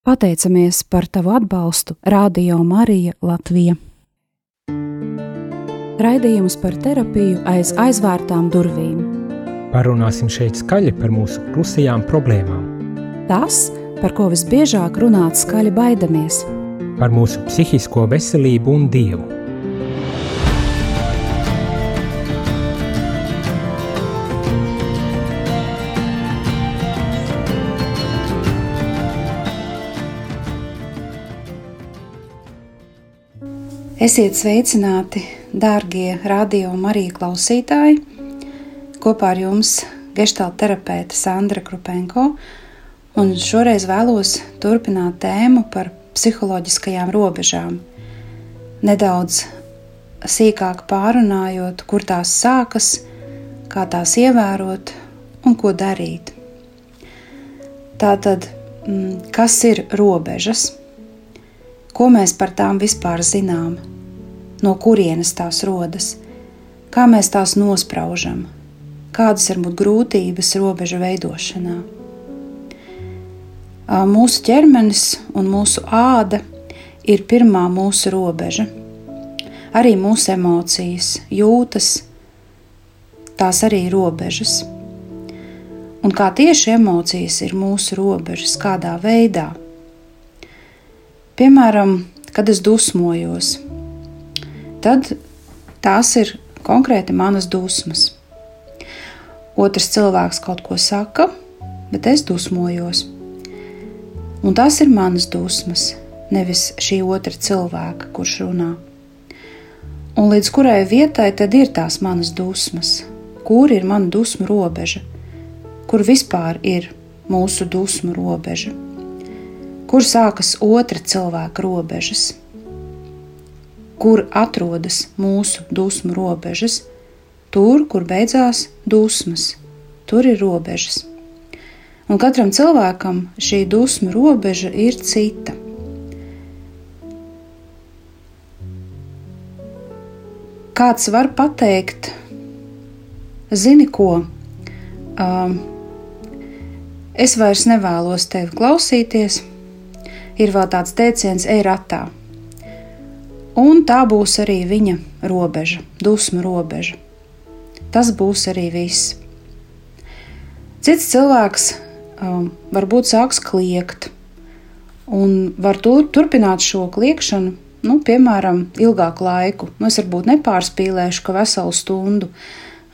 Pateicamies par tavu atbalstu Radio Marija Latvija. Raidījums par terapiju aiz aizvērtām durvīm. Parunāsim šeit skaļi par mūsu klusajām problēmām. Tas, par ko visbiežāk runāt skaļi baidamies. Par mūsu psihisko veselību un Dievu. Esiet sveicināti, dārgie radio Marija klausītāji! Kopā ar jums geštāla terapeite Sandra Krupenko, un šoreiz vēlos turpināt tēmu par psiholoģiskajām robežām. Nedaudz sīkāk pārunājot, kur tās sākas, kā tās ievērot un ko darīt. Tātad, mm, kas ir robežas? Ko mēs par tām vispār zinām? No kurienes tās rodas, kā mēs tās nospraužam, kādas var būt grūtības robežu veidošanā. Mūsu ķermenis un mūsu āda ir pirmā mūsu robeža. Arī mūsu emocijas, jūtas, tās arī ir robežas. Un kā tieši emocijas ir mūsu robežas, kādā veidā? Piemēram, kad es dusmojos, tad tās ir konkrēti manas dusmas. Otrs cilvēks kaut ko saka, bet es dusmojos. Un tās ir manas dusmas, nevis šī otra cilvēka, kurš runā. Un līdz kurai vietai tad ir tās manas dusmas? Kur ir mana dusmu robeža? Kur vispār ir mūsu dusmu robeža? Kur sākas otra cilvēka robežas? Kur atrodas mūsu dusmu robežas. Tur, kur beidzās dusmas, tur ir robežas. Un katram cilvēkam šī dusmu robeža ir cita. Kāds var pateikt, zini ko? Um, es vairs nevēlos tevi klausīties. Ir vēl tāds teiciens, ej ratā un tā būs arī viņa robeža, dusmu robeža. Tas būs arī viss. Cits cilvēks um, varbūt sāks kliegt, un var tur, turpināt šo kliegšanu, nu, piemēram, ilgāku laiku. Nu, es varbūt nepārspīlēšu, ka veselu stundu,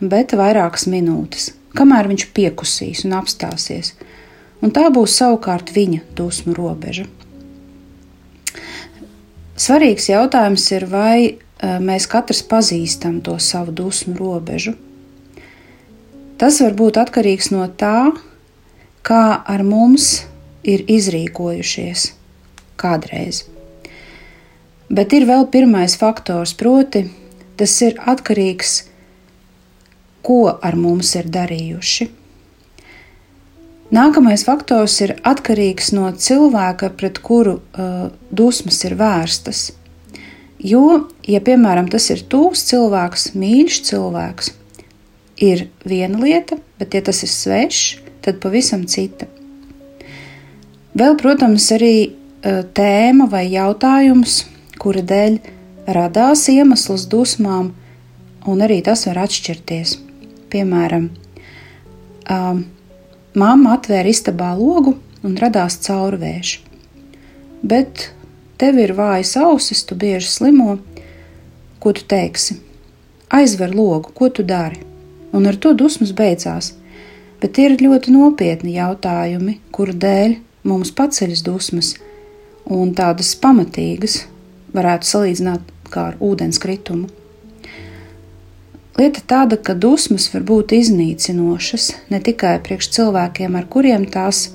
bet vairākas minūtes, kamēr viņš piekusīs un apstāsies. Un tā būs savukārt viņa dusmu robeža. Svarīgs jautājums ir, vai eh, mēs katrs pazīstam to savu dusmu robežu. Tas var būt atkarīgs no tā, kā ar mums ir izrīkojušies kādreiz. Bet ir vēl pirmais faktors, proti, tas ir atkarīgs no ko ar mums ir darījuši. Nākamais faktors ir atkarīgs no cilvēka, pret kuru uh, dusmas ir vērstas. Jo, ja piemēram tas ir tūs cilvēks, mīļš cilvēks, ir viena lieta, bet ja tas ir svešs, tad pavisam cita. Vēl, protams, arī uh, tēma vai jautājums, kura dēļ radās iemesls dusmām, un arī tas var atšķirties. Piemēram, um, Māma atvēra istabā logu un radās caurvējš. Bet tev ir vājas ausis, tu bieži slimo. Ko tu teiksi? Aizver logu, ko tu dari? Un ar to dusmas beidzās. Bet ir ļoti nopietni jautājumi, kuru dēļ mums paceļas dusmas, un tādas pamatīgas varētu salīdzināt kā ar ūdens kritumu. Lieta tāda, ka dusmas var būt iznīcinošas ne tikai priekš cilvēkiem, kuriem tās,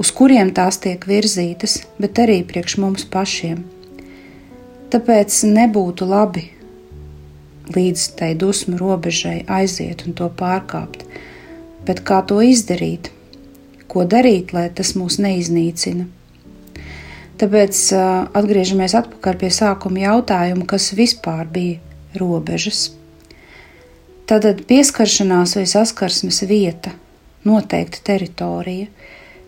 uz kuriem tās tiek virzītas, bet arī priekš mums pašiem. Tāpēc nebūtu labi līdz tai dusmu robežai aiziet un to pārkāpt, bet kā to izdarīt, ko darīt, lai tas mūs neiznīcina. Tāpēc atgriežamies atpakaļ pie sākuma jautājuma, kas vispār bija robežas. Tātad pieskaršanās vai saskarsmes vieta, noteikta teritorija,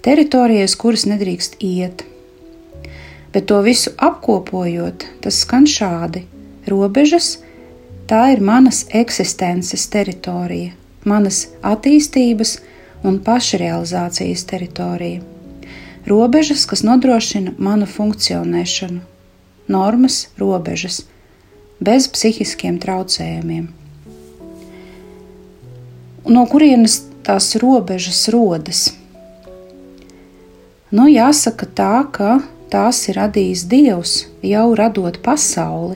teritorija, uz kuras nedrīkst iet, bet to visu apkopojot, tas skan šādi: robežas tā ir manas eksistences teritorija, manas attīstības un pašrealizācijas teritorija. Robežas, kas nodrošina manu funkcionēšanu, normas, robežas, bez psihiskiem traucējumiem. No kurienes tās robežas rodas? Nu, jāsaka tā, ka tās ir radījis Dievs jau radot pasauli,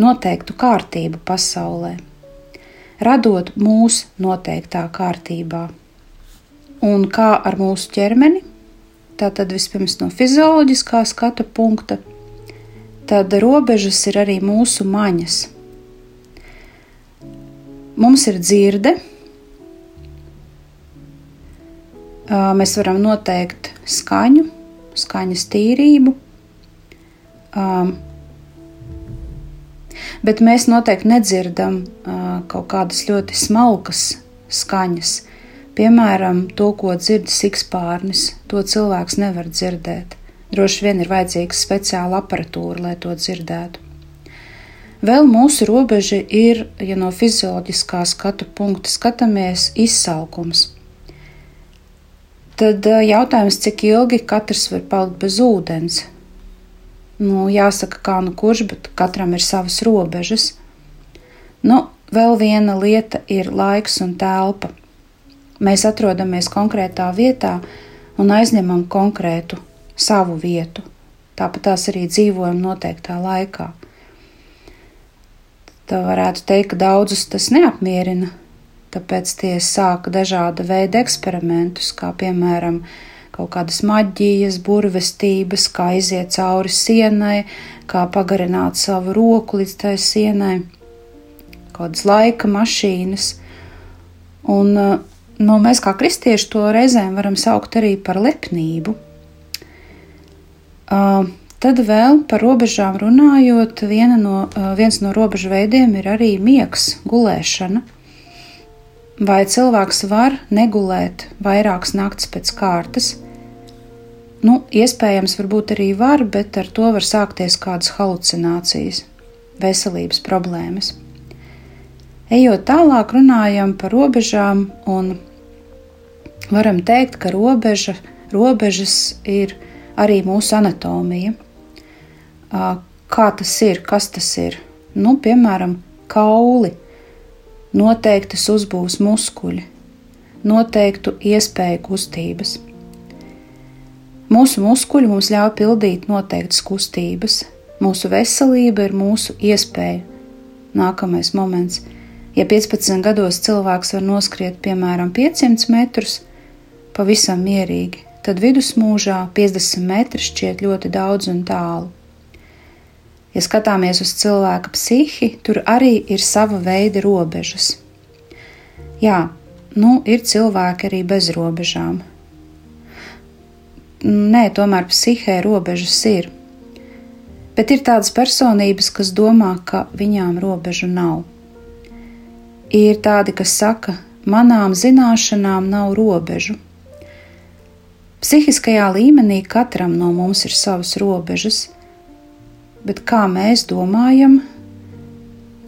noteiktu kārtību pasaulē, radot mūsu noteiktā kārtībā. Un kā ar mūsu ķermeni? Tātad vispirms no fizioloģiskā skatu punkta, tad robežas ir arī mūsu maņas. Mums ir dzirde, mēs varam noteikt skaņu, skaņas tīrību, bet mēs noteikti nedzirdam kaut kādas ļoti smalkas skaņas. Piemēram, to, ko dzird sikspārnis, to cilvēks nevar dzirdēt. Droši vien ir vajadzīga speciāla aparatūra, lai to dzirdētu. Vēl mūsu robeža ir, ja no fizioloģiskā skatu punkta skatāmies, izsalkums. Tad jautājums, cik ilgi katrs var palikt bez ūdens. Nu, jāsaka, kā nu kurš, bet katram ir savas robežas. Nu, vēl viena lieta ir laiks un telpa. Mēs atrodamies konkrētā vietā un aizņemam konkrētu savu vietu. Tāpat tās arī dzīvojam noteiktā laikā. Tā varētu teikt, ka daudzus tas neapmierina, tāpēc tie sāka dažāda veida eksperimentus, kā piemēram kaut kādas maģijas, burvestības, kā iziet cauri sienai, kā pagarināt savu roku līdz tai sienai, kādas laika mašīnas. Un, nu, mēs kā kristieši to reizēm varam saukt arī par lepnību. Tad vēl par robežām runājot, no, viens no robežu veidiem ir arī miegs, gulēšana. Vai cilvēks var negulēt vairākas naktas pēc kārtas? Nu, iespējams, varbūt arī var, bet ar to var sākties kādas halucinācijas, veselības problēmas. Ejot tālāk, runājam par robežām, un varam teikt, ka robeža, robežas ir arī mūsu anatomija. Kā tas ir, kas tas ir? Nu, piemēram, kauli, noteiktas uzbūves muskuļi, noteiktu iespēju kustības. Mūsu muskuļi mums ļauj pildīt noteiktas kustības, mūsu veselība ir mūsu iespēja. Nākamais moments. Ja 15 gados cilvēks var noskriet piemēram 500 metrus, pavisam mierīgi, tad vidusmūžā 50 metri šķiet ļoti daudz un tālu. Ja skatāmies uz cilvēka psihi, tur arī ir sava veida robežas. Jā, nu ir cilvēki arī bez robežām. Nē, tomēr psihē robežas ir. Bet ir tādas personības, kas domā, ka viņām robežu nav. Ir tādi, kas saka, manām zināšanām nav robežu. Psihiskajā līmenī katram no mums ir savas robežas, bet kā mēs domājam,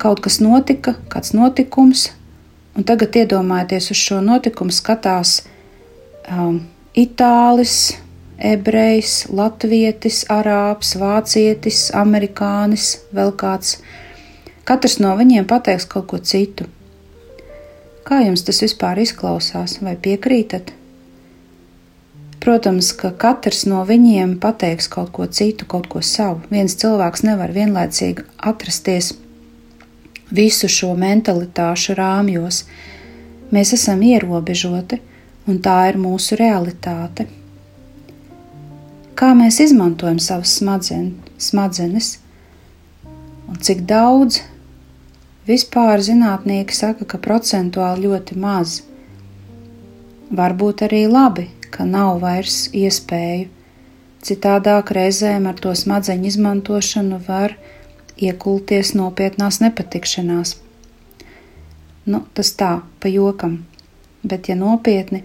kaut kas notika, kāds notikums, un tagad iedomājieties uz šo notikumu, skatās um, itālis, ebrejs, latvietis, arābs, vācietis, amerikānis, vēl kāds. Katrs no viņiem pateiks kaut ko citu. Kā jums tas vispār izklausās, vai piekrītat? Protams, ka katrs no viņiem pateiks kaut ko citu, kaut ko savu. Viens cilvēks nevar vienlaicīgi atrasties visu šo mentalitāšu rāmjos. Mēs esam ierobežoti, un tā ir mūsu realitāte. Kā mēs izmantojam savas smadzen, smadzenes, un cik daudz vispār zinātnieki saka, ka procentuāli ļoti maz. Varbūt arī labi, ka nav vairs iespēju. Citādāk reizēm ar to smadzeņu izmantošanu var iekulties nopietnās nepatikšanās. Nu, tas tā, pa jokam, bet ja nopietni,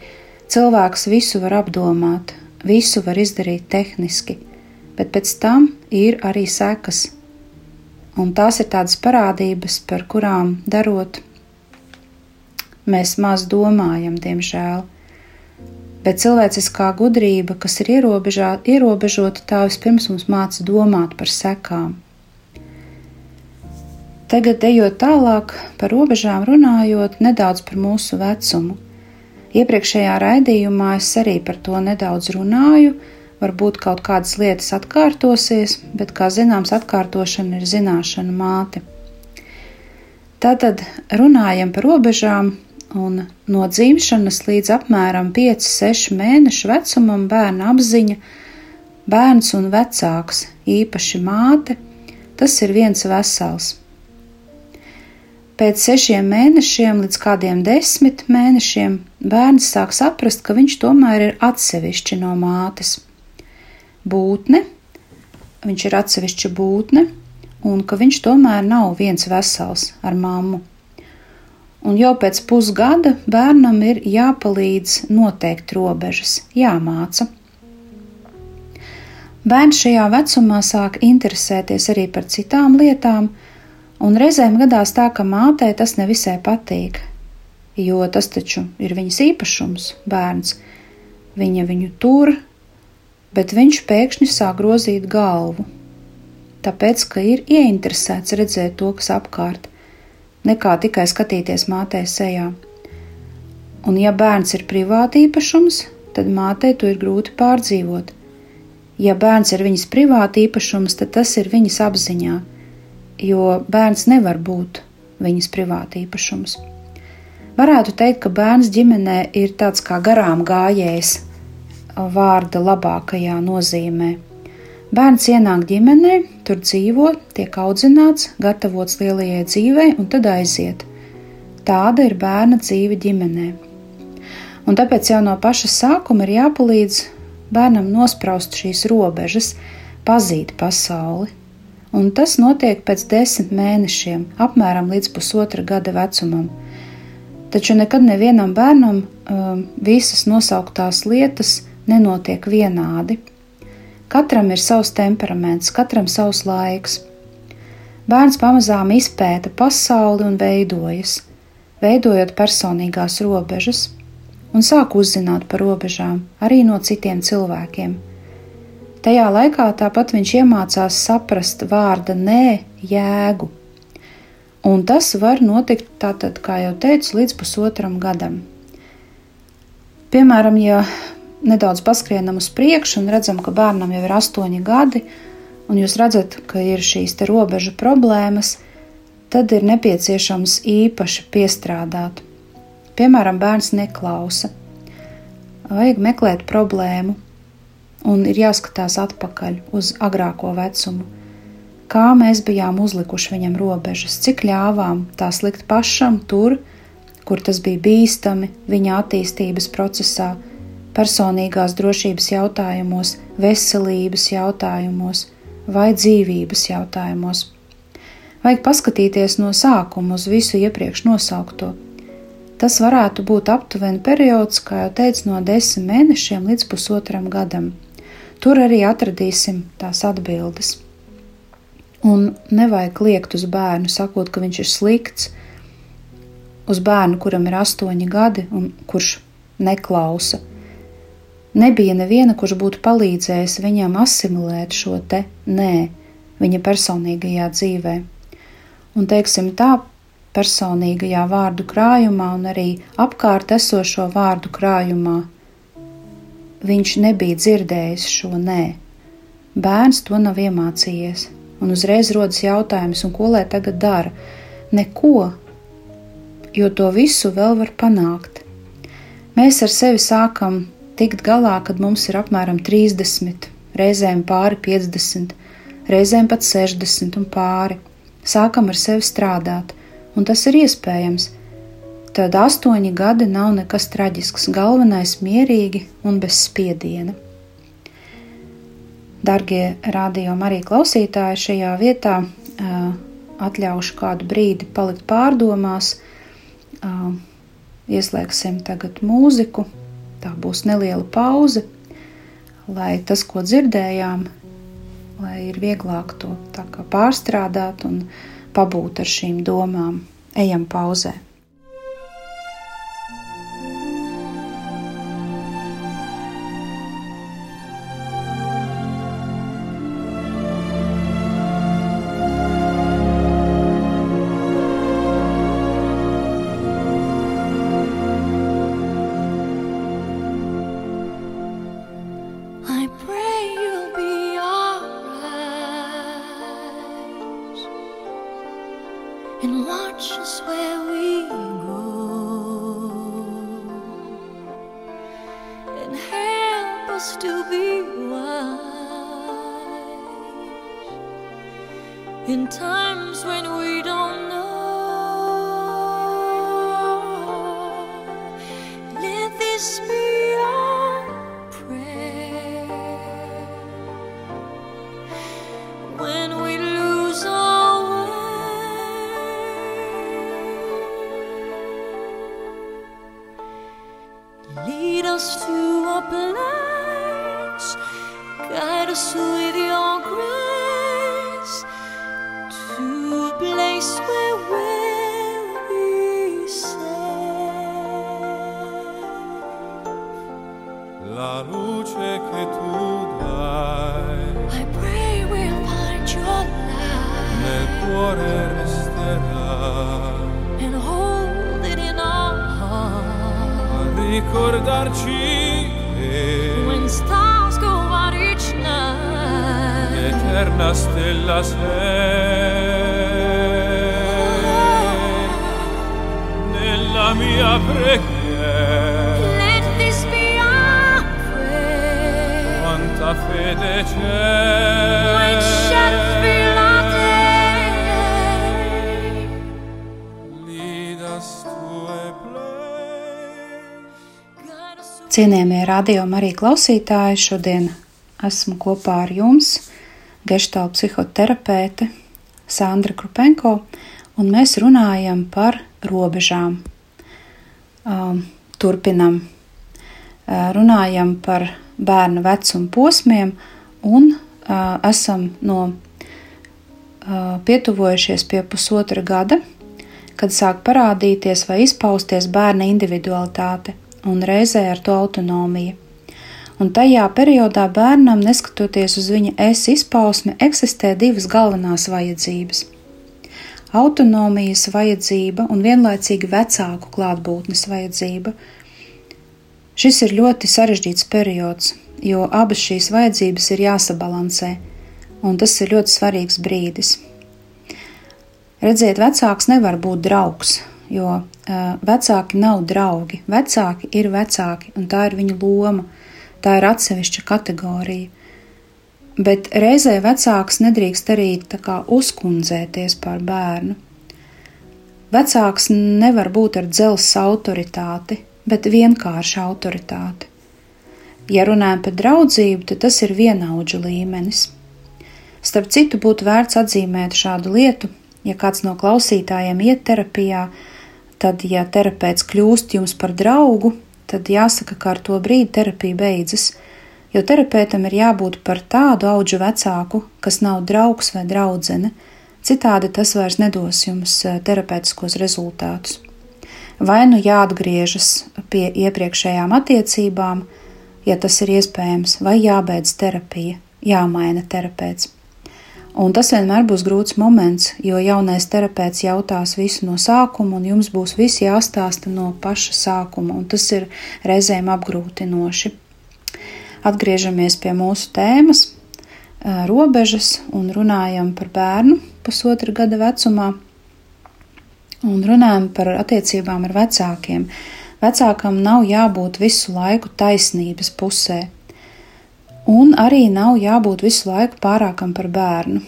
cilvēks visu var apdomāt, visu var izdarīt tehniski, bet pēc tam ir arī sekas. Un tās ir tādas parādības, par kurām darot, mēs maz domājam, diemžēl. Bet cilvēciskā gudrība, kas ir ierobežota, tā vispirms mums māca domāt par sekām. Tagad, ejot tālāk par robežām, runājot nedaudz par mūsu vecumu. Iepriekšējā raidījumā es arī par to nedaudz runāju, varbūt kaut kādas lietas atkārtosies, bet, kā zināms, atkārtošana ir zināšana māte. Tātad runājam par robežām, un no dzimšanas līdz apmēram 5-6 mēnešu vecumam bērna apziņa, bērns un vecāks, īpaši māte, tas ir viens vesels. Pēc sešiem mēnešiem līdz kādiem desmit mēnešiem bērns sāk saprast, ka viņš tomēr ir atsevišķi no mātes. Būtne, viņš ir atsevišķa būtne, un ka viņš tomēr nav viens vesels ar mammu un jau pēc pusgada bērnam ir jāpalīdz noteikt robežas, jāmāca. Bērns šajā vecumā sāk interesēties arī par citām lietām, un reizēm gadās tā, ka mātei tas nevisai patīk, jo tas taču ir viņas īpašums, bērns. Viņa viņu tur, bet viņš pēkšņi sāk grozīt galvu, tāpēc, ka ir ieinteresēts redzēt to, kas apkārt nekā tikai skatīties mātei sejā. Un, ja bērns ir privāti īpašums, tad mātei to ir grūti pārdzīvot. Ja bērns ir viņas privāti īpašums, tad tas ir viņas apziņā, jo bērns nevar būt viņas privāti īpašums. Varētu teikt, ka bērns ģimenē ir tāds kā garām gājējs vārda labākajā nozīmē. Bērns ienāk ģimenē, tur dzīvo, tiek audzināts, gatavots lielajai dzīvei un tad aiziet. Tāda ir bērna dzīve ģimenē. Un tāpēc jau no paša sākuma ir jāpalīdz bērnam nospraust šīs robežas, pazīt pasauli. Un tas notiek pēc desmit mēnešiem, apmēram līdz pusotra gada vecumam. Taču nekad nevienam bērnam um, visas nosauktās lietas nenotiek vienādi. Katram ir savs temperaments, katram savs laiks. Bērns pamazām izpēta pasauli un veidojas, veidojot personīgās robežas, un sāk uzzināt par robežām arī no citiem cilvēkiem. Tajā laikā tāpat viņš iemācās saprast vārda nē jēgu, un tas var notikt tātad, kā jau teicu, līdz pusotram gadam. Piemēram, ja nedaudz paskrienam uz priekšu un redzam, ka bērnam jau ir astoņi gadi, un jūs redzat, ka ir šīs te robežu problēmas, tad ir nepieciešams īpaši piestrādāt. Piemēram, bērns neklausa. Vajag meklēt problēmu, un ir jāskatās atpakaļ uz agrāko vecumu. Kā mēs bijām uzlikuši viņam robežas, cik ļāvām tās likt pašam tur, kur tas bija bīstami viņa attīstības procesā, personīgās drošības jautājumos, veselības jautājumos vai dzīvības jautājumos. Vajag paskatīties no sākuma uz visu iepriekš nosaukto. Tas varētu būt aptuveni periods, kā jau teicu, no desmit mēnešiem līdz pusotram gadam. Tur arī atradīsim tās atbildes. Un nevajag liekt uz bērnu, sakot, ka viņš ir slikts, uz bērnu, kuram ir astoņi gadi un kurš neklausa Nebija neviena, kurš būtu palīdzējis viņam asimilēt šo te nē, viņa personīgajā dzīvē. Un, teiksim, tā personīgajā vārdu krājumā un arī apkārt esošo vārdu krājumā viņš nebija dzirdējis šo nē. Bērns to nav iemācījies, un uzreiz rodas jautājums, ko lai tagad dara? Neko, jo to visu vēl var panākt. Mēs ar sevi sākam tikt galā, kad mums ir apmēram 30, reizēm pāri 50, reizēm pat 60 un pāri. Sākam ar sevi strādāt, un tas ir iespējams. Tad astoņi gadi nav nekas traģisks, galvenais mierīgi un bez spiediena. Darbie rādījumi arī klausītāji šajā vietā atļaušu kādu brīdi palikt pārdomās. Ieslēgsim tagad mūziku, Tā būs neliela pauze, lai tas, ko dzirdējām, lai ir vieglāk to pārstrādāt un pabūt ar šīm domām. Ejam pauzē! Eterna stella sei Nella mia preghiera Let this be our prayer. Quanta fede c'è When shall feel Cienījamie radiokamā arī klausītāji, šodien esmu kopā ar jums, geštāla psihoterapeite Sandra Krupenko, un mēs runājam par robežām. Um, turpinam, uh, runājam par bērnu vecuma posmiem, un uh, esam no uh, pietuvojušies pie pusotra gada, kad sāk parādīties vai izpausties bērna individualitāte un reizē ar to autonomiju. Un tajā periodā bērnam, neskatoties uz viņa es izpausmi, eksistē divas galvenās vajadzības - autonomijas vajadzība un vienlaicīgi vecāku klātbūtnes vajadzība. Šis ir ļoti sarežģīts periods, jo abas šīs vajadzības ir jāsabalansē, un tas ir ļoti svarīgs brīdis. Redziet, vecāks nevar būt draugs, jo uh, vecāki nav draugi. Vecāki ir vecāki, un tā ir viņa loma. Tā ir atsevišķa kategorija. Bet reizē vecāks nedrīkst arī uzkundzēties par bērnu. Vecāks nevar būt ar dzelzs autoritāti, bet vienkārši autoritāti. Ja runājam par draudzību, tad tas ir vienaudžu līmenis. Starp citu, būtu vērts atzīmēt šādu lietu, ja kāds no klausītājiem iet terapijā, tad, ja terapeits kļūst jums par draugu, tad jāsaka, ka ar to brīdi terapija beidzas, jo terapeitam ir jābūt par tādu auģu vecāku, kas nav draugs vai draudzene, citādi tas vairs nedos jums eh, terapeitiskos rezultātus. Vai nu jāatgriežas pie iepriekšējām attiecībām, ja tas ir iespējams, vai jābeidz terapija, jāmaina terapeits. Un tas vienmēr būs grūts moments, jo jaunais terapeits jautās visu no sākuma, un jums būs viss jāstāsta no paša sākuma, un tas ir reizēm apgrūtinoši. Atgriežamies pie mūsu tēmas, robežas, un runājam par bērnu pusotra gada vecumā, un runājam par attiecībām ar vecākiem. Vecākam nav jābūt visu laiku taisnības pusē un arī nav jābūt visu laiku pārākam par bērnu.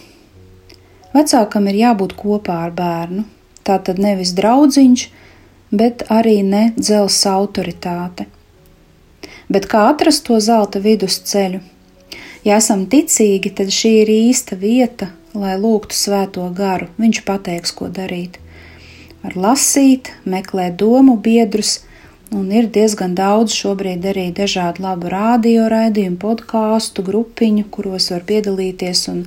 Vecākam ir jābūt kopā ar bērnu, tā tad nevis draudziņš, bet arī ne dzelzs autoritāte. Bet kā atrast to zelta vidusceļu? Ja esam ticīgi, tad šī ir īsta vieta, lai lūgtu svēto garu. Viņš pateiks, ko darīt. Var lasīt, meklēt domu biedrus, un ir diezgan daudz šobrīd arī dažādu labu rādio raidījumu, podkāstu, grupiņu, kuros var piedalīties un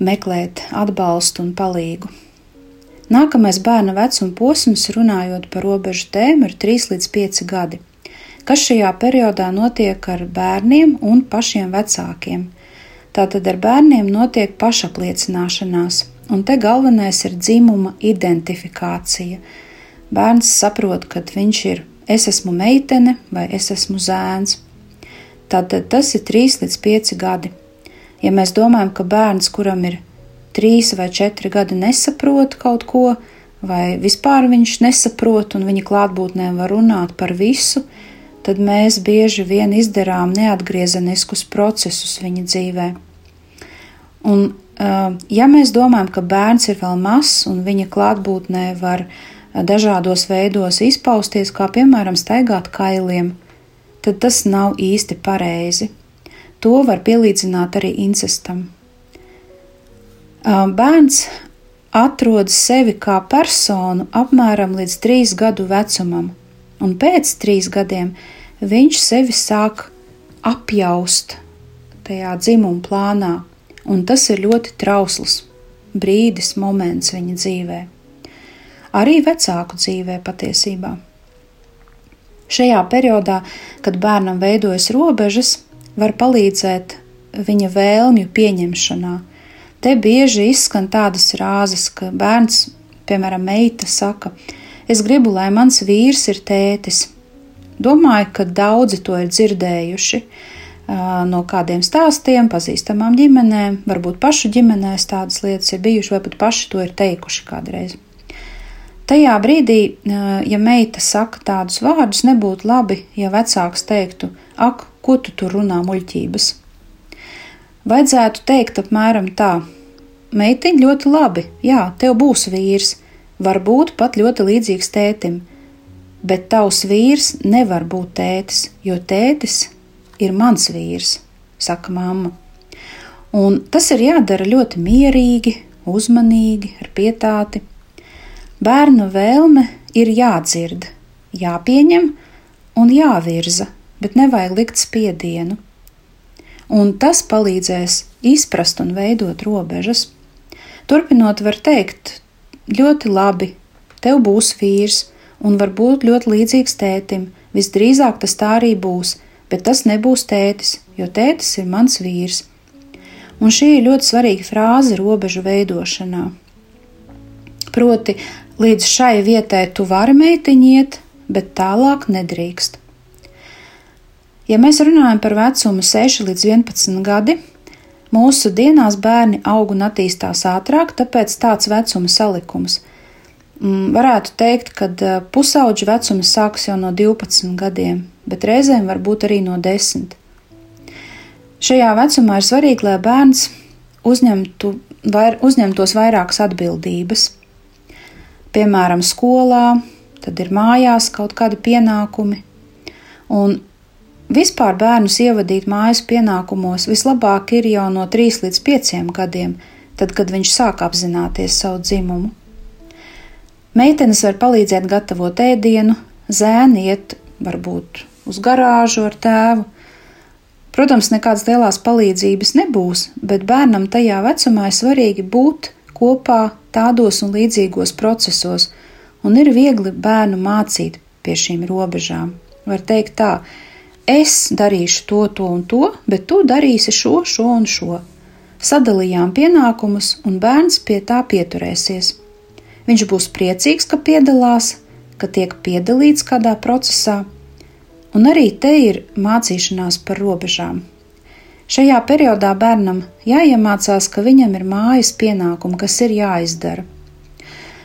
meklēt atbalstu un palīgu. Nākamais bērna vecuma posms, runājot par robežu tēmu, ir 3 līdz 5 gadi, kas šajā periodā notiek ar bērniem un pašiem vecākiem. Tātad ar bērniem notiek pašapliecināšanās, un te galvenais ir dzimuma identifikācija. Bērns saprot, ka viņš ir es esmu meitene vai es esmu zēns. Tātad tas ir 3 līdz 5 gadi. Ja mēs domājam, ka bērns, kuram ir 3 vai 4 gadi, nesaprot kaut ko, vai vispār viņš nesaprot un viņa klātbūtnē var runāt par visu, tad mēs bieži vien izdarām neatgriezeniskus procesus viņa dzīvē. Un, ja mēs domājam, ka bērns ir vēl mazs un viņa klātbūtnē var dažādos veidos izpausties, kā piemēram staigāt kailiem, tad tas nav īsti pareizi. To var pielīdzināt arī incestam. Bērns atrod sevi kā personu apmēram līdz trīs gadu vecumam, un pēc trīs gadiem viņš sevi sāk apjaust tajā dzimuma plānā, un tas ir ļoti trausls brīdis, moments viņa dzīvē. Arī vecāku dzīvē patiesībā. Šajā periodā, kad bērnam veidojas robežas, var palīdzēt viņa vēlmju pieņemšanā. Te bieži izskan tādas rāzes, ka bērns, piemēram, meita saka, es gribu, lai mans vīrs ir tētis. Domāju, ka daudzi to ir dzirdējuši no kādiem stāstiem, pazīstamām ģimenēm, varbūt pašu ģimenēs tādas lietas ir bijušas, vai pat paši to ir teikuši kādreiz. Tajā brīdī, ja meita saka tādus vārdus, nebūtu labi, ja vecāks teiktu, ak, ko tu tur runā muļķības. Vajadzētu teikt apmēram tā: Meitiņ ļoti labi, jā, tev būs vīrs, varbūt pat ļoti līdzīgs tētim, bet tavs vīrs nevar būt tētis, jo tētis ir mans vīrs, saka mamma. Un tas ir jādara ļoti mierīgi, uzmanīgi, ar pietāti. Bērnu vēlme ir jādzird, jāpieņem un jāvirza bet nevajag likt spiedienu. Un tas palīdzēs izprast un veidot robežas. Turpinot, var teikt, ļoti labi, tev būs vīrs, un varbūt ļoti līdzīgs tētim. Visdrīzāk tas tā arī būs, bet tas nebūs tētis, jo tētis ir mans vīrs. Un šī ir ļoti svarīga frāze robežu veidošanā. Proti, līdz šai vietai tu vari meitiņiet, bet tālāk nedrīkst. Ja mēs runājam par vecumu 6 līdz 11 gadi, mūsu dienās bērni aug un attīstās ātrāk, tāpēc tāds vecuma salikums. Mm, varētu teikt, ka pusauģa vecums sākas jau no 12 gadiem, bet reizēm var būt arī no 10. Šajā vecumā ir svarīgi, lai bērns uzņemtu, vair, uzņemtos vairākas atbildības. Piemēram, skolā, tad ir mājās kaut kādi pienākumi, un Vispār bērnus ievadīt mājas pienākumos vislabāk ir jau no 3 līdz 5 gadiem, tad, kad viņš sāk apzināties savu dzimumu. Meitenes var palīdzēt gatavot ēdienu, zēni iet varbūt uz garāžu ar tēvu. Protams, nekādas lielās palīdzības nebūs, bet bērnam tajā vecumā ir svarīgi būt kopā tādos un līdzīgos procesos, un ir viegli bērnu mācīt pie šīm robežām. Var teikt tā, es darīšu to, to un to, bet tu darīsi šo, šo un šo. Sadalījām pienākumus, un bērns pie tā pieturēsies. Viņš būs priecīgs, ka piedalās, ka tiek piedalīts kādā procesā, un arī te ir mācīšanās par robežām. Šajā periodā bērnam jāiemācās, ka viņam ir mājas pienākumi, kas ir jāizdara.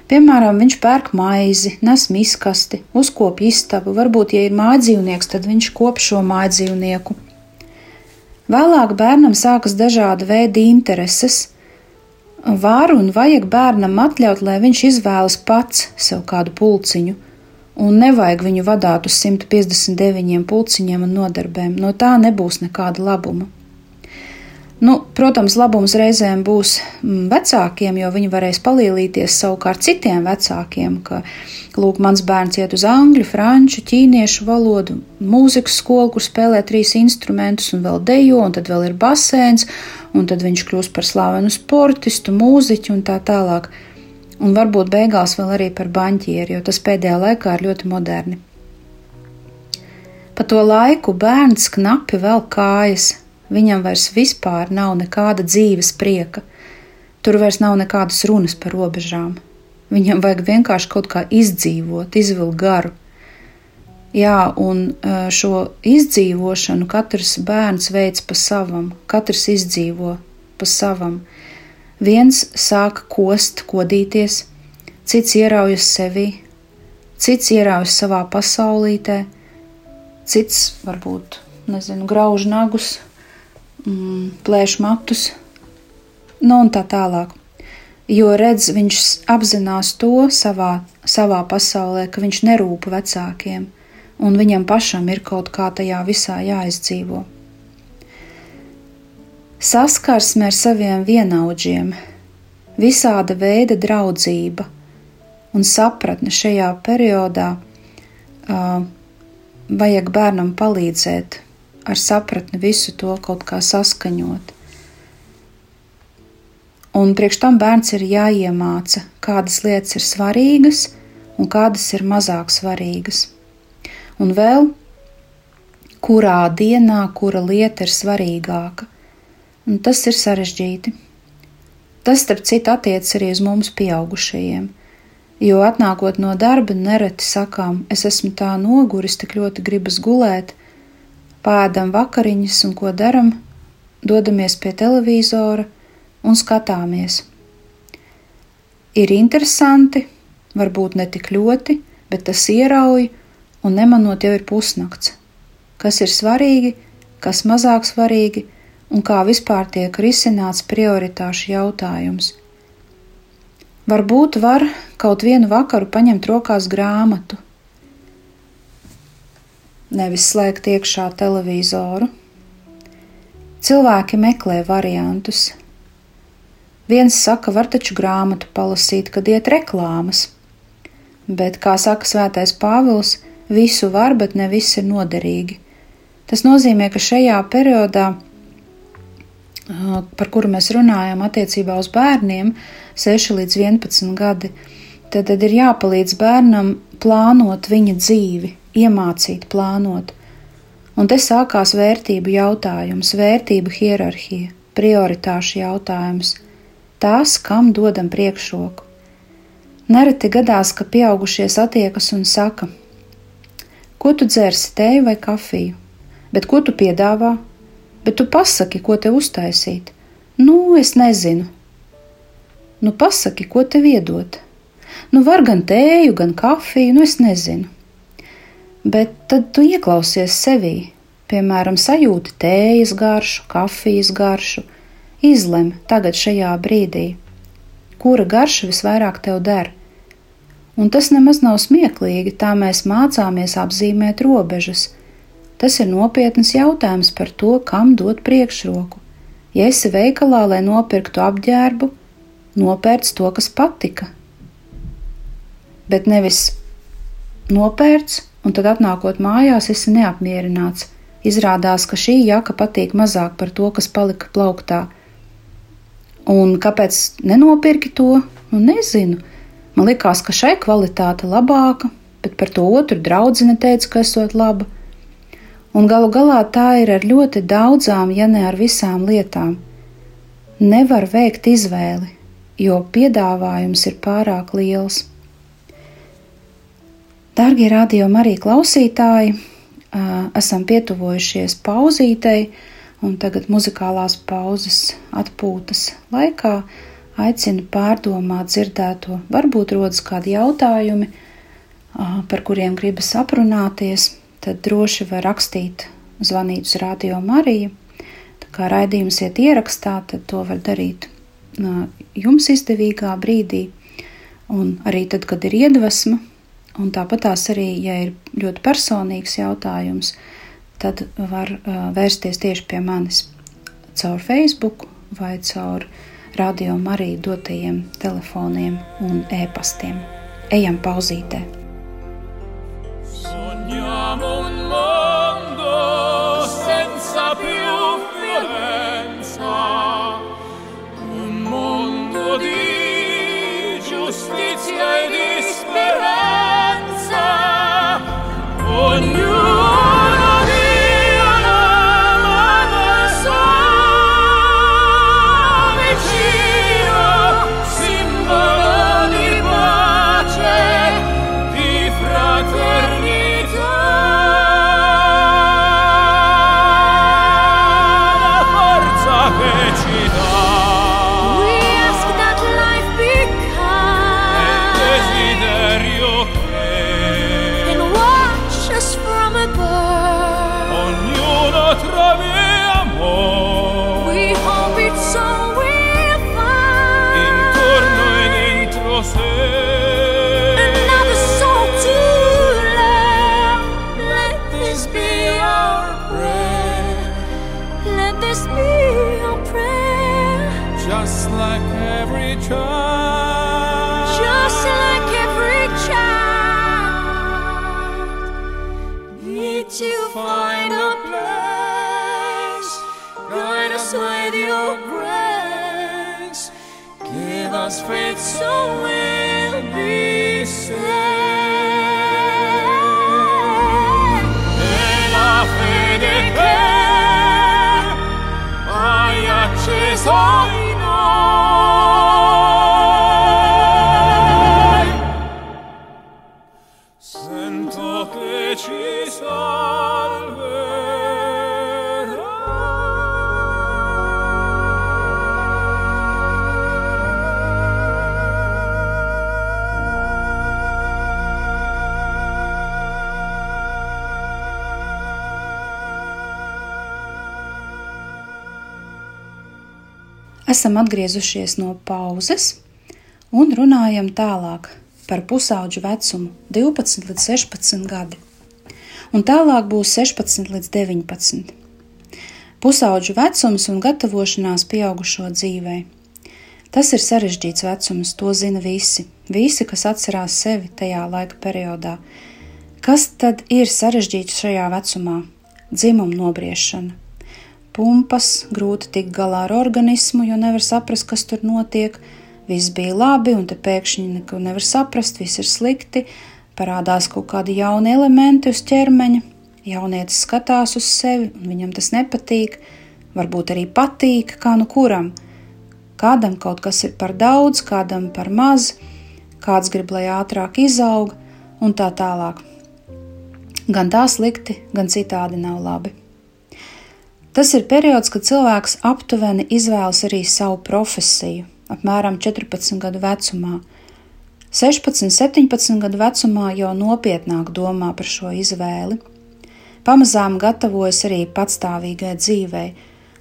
Piemēram, viņš pērk maizi, nes miskasti, uzkopja istabu, varbūt, ja ir mājdzīvnieks, tad viņš kop šo mājdzīvnieku. Vēlāk bērnam sākas dažāda veida intereses. Var un vajag bērnam atļaut, lai viņš izvēlas pats sev kādu pulciņu, un nevajag viņu vadīt uz 159 pulciņiem un nodarbēm, no tā nebūs nekāda labuma. Nu, protams, labums reizēm būs mm, vecākiem, jo viņi varēs palīdzēties savukārt citiem vecākiem. Ka, lūk, mans bērns iet uz angļu, franču, ķīniešu valodu, mūzikas skolu, kur spēlē trīs instrumentus un vēl dejo, un tad vēl ir basēns, un tad viņš kļūs par slavenu sportistu, mūziķu un tā tālāk. Un varbūt beigās vēl arī par banķieru, jo tas pēdējā laikā ir ļoti moderni. Pa to laiku bērns knapi vēl kājas, Viņam vairs vispār nav nekāda dzīves prieka. Tur vairs nav nekādas runas par robežām. Viņam vajag vienkārši kaut kā izdzīvot, izvilkt garu. Jā, un e, šo izdzīvošanu katrs bērns veids pa savam, katrs izdzīvo pa savam. Viens sāk kost, kodīties, cits ieraujas sevi, cits ieraujas savā pasaulītē, cits varbūt, nezinu, grauž nagus, plēš matus, nu un tā tālāk. Jo redz, viņš apzinās to savā, savā pasaulē, ka viņš nerūp vecākiem, un viņam pašam ir kaut kā tajā visā jāizdzīvo. Saskarsme ar saviem vienaudžiem, visāda veida draudzība un sapratne šajā periodā uh, vajag bērnam palīdzēt ar sapratni visu to kaut kā saskaņot. Un priekš tam bērns ir jāiemāca, kādas lietas ir svarīgas un kādas ir mazāk svarīgas. Un vēl, kurā dienā kura lieta ir svarīgāka. Un tas ir sarežģīti. Tas, starp citu, attiecas arī uz mums, pieaugušajiem. Jo atnākot no darba, nereti sakām, es esmu tā noguris, tik ļoti gribas gulēt, pēdam vakariņas un ko daram, dodamies pie televizora un skatāmies. Ir interesanti, varbūt ne tik ļoti, bet tas ierauj un nemanot jau ir pusnakts. Kas ir svarīgi, kas mazāk svarīgi un kā vispār tiek risināts prioritāšu jautājums. Varbūt var kaut vienu vakaru paņemt rokās grāmatu, nevis slēgt iekšā televizoru. Cilvēki meklē variantus. Viens saka, var taču grāmatu palasīt, kad iet reklāmas, bet, kā saka Svētais Pāvils, visu var, bet ne viss ir noderīgi. Tas nozīmē, ka šajā periodā, par kuru mēs runājam attiecībā uz bērniem, 6 līdz 11 gadi, tad, tad ir jāpalīdz bērnam plānot viņa dzīvi, iemācīt plānot. Un te sākās vērtību jautājums, vērtību hierarhija, prioritāšu jautājums, tās, kam dodam priekšroku. Nereti gadās, ka pieaugušie satiekas un saka: Ko tu dzersi, teju vai kafiju? Bet ko tu piedāvā? Bet tu pasaki, ko te uztaisīt? Nu, es nezinu. Nu, pasaki, ko tev iedot? Nu, var gan tēju, gan kafiju, nu, es nezinu bet tad tu ieklausies sevī, piemēram, sajūti tējas garšu, kafijas garšu, izlem tagad šajā brīdī, kura garša visvairāk tev der. Un tas nemaz nav smieklīgi, tā mēs mācāmies apzīmēt robežas. Tas ir nopietns jautājums par to, kam dot priekšroku. Ja esi veikalā, lai nopirktu apģērbu, nopērc to, kas patika. Bet nevis nopērc un tad atnākot mājās esi neapmierināts. Izrādās, ka šī jaka patīk mazāk par to, kas palika plauktā. Un kāpēc nenopirki to? Nu, nezinu. Man likās, ka šai kvalitāte labāka, bet par to otru draudzene teica, ka esot laba. Un galu galā tā ir ar ļoti daudzām, ja ne ar visām lietām. Nevar veikt izvēli, jo piedāvājums ir pārāk liels. Dārgie radiokamā arī klausītāji, esam pietuvojušies pauzītei, un tagad muzikālās pauzes atpūtas laikā aicinu pārdomāt dzirdēto. Varbūt rodas kādi jautājumi, par kuriem gribas aprunāties, tad droši var rakstīt, zvanīt uz Radio Mariju. Tā kā raidījums iet ierakstā, tad to var darīt jums izdevīgā brīdī, un arī tad, kad ir iedvesma Un tāpat tās arī, ja ir ļoti personīgs jautājums, tad var uh, vērsties tieši pie manis. caur Facebook vai caur radio arī dotajiem telefoniem un e-pastiem. Ejam pauzītē! Sogniamo un mondo senza più was afraid somewhere be said. Ela fede che, ai acceso. Esam atgriezušies no pauzes un runājam tālāk par pusauģu vecumu 12 līdz 16 gadi. Un tālāk būs 16 līdz 19. Pusauģu vecums un gatavošanās pieaugušo dzīvē. Tas ir sarežģīts vecums, to zina visi, visi, kas atcerās sevi tajā laika periodā. Kas tad ir sarežģīts šajā vecumā? Dzimuma nobriešana pumpas, grūti tikt galā ar organismu, jo nevar saprast, kas tur notiek. Viss bija labi, un te pēkšņi neko nevar saprast, viss ir slikti, parādās kaut kādi jauni elementi uz ķermeņa. Jaunietis skatās uz sevi, un viņam tas nepatīk, varbūt arī patīk, kā nu kuram. Kādam kaut kas ir par daudz, kādam par maz, kāds grib, lai ātrāk izaug, un tā tālāk. Gan tā slikti, gan citādi nav labi. Tas ir periods, kad cilvēks aptuveni izvēlas arī savu profesiju, apmēram 14 gadu vecumā. 16, 17 gadu vecumā jau nopietnāk domā par šo izvēli. Pamazām gatavojas arī patstāvīgai dzīvei,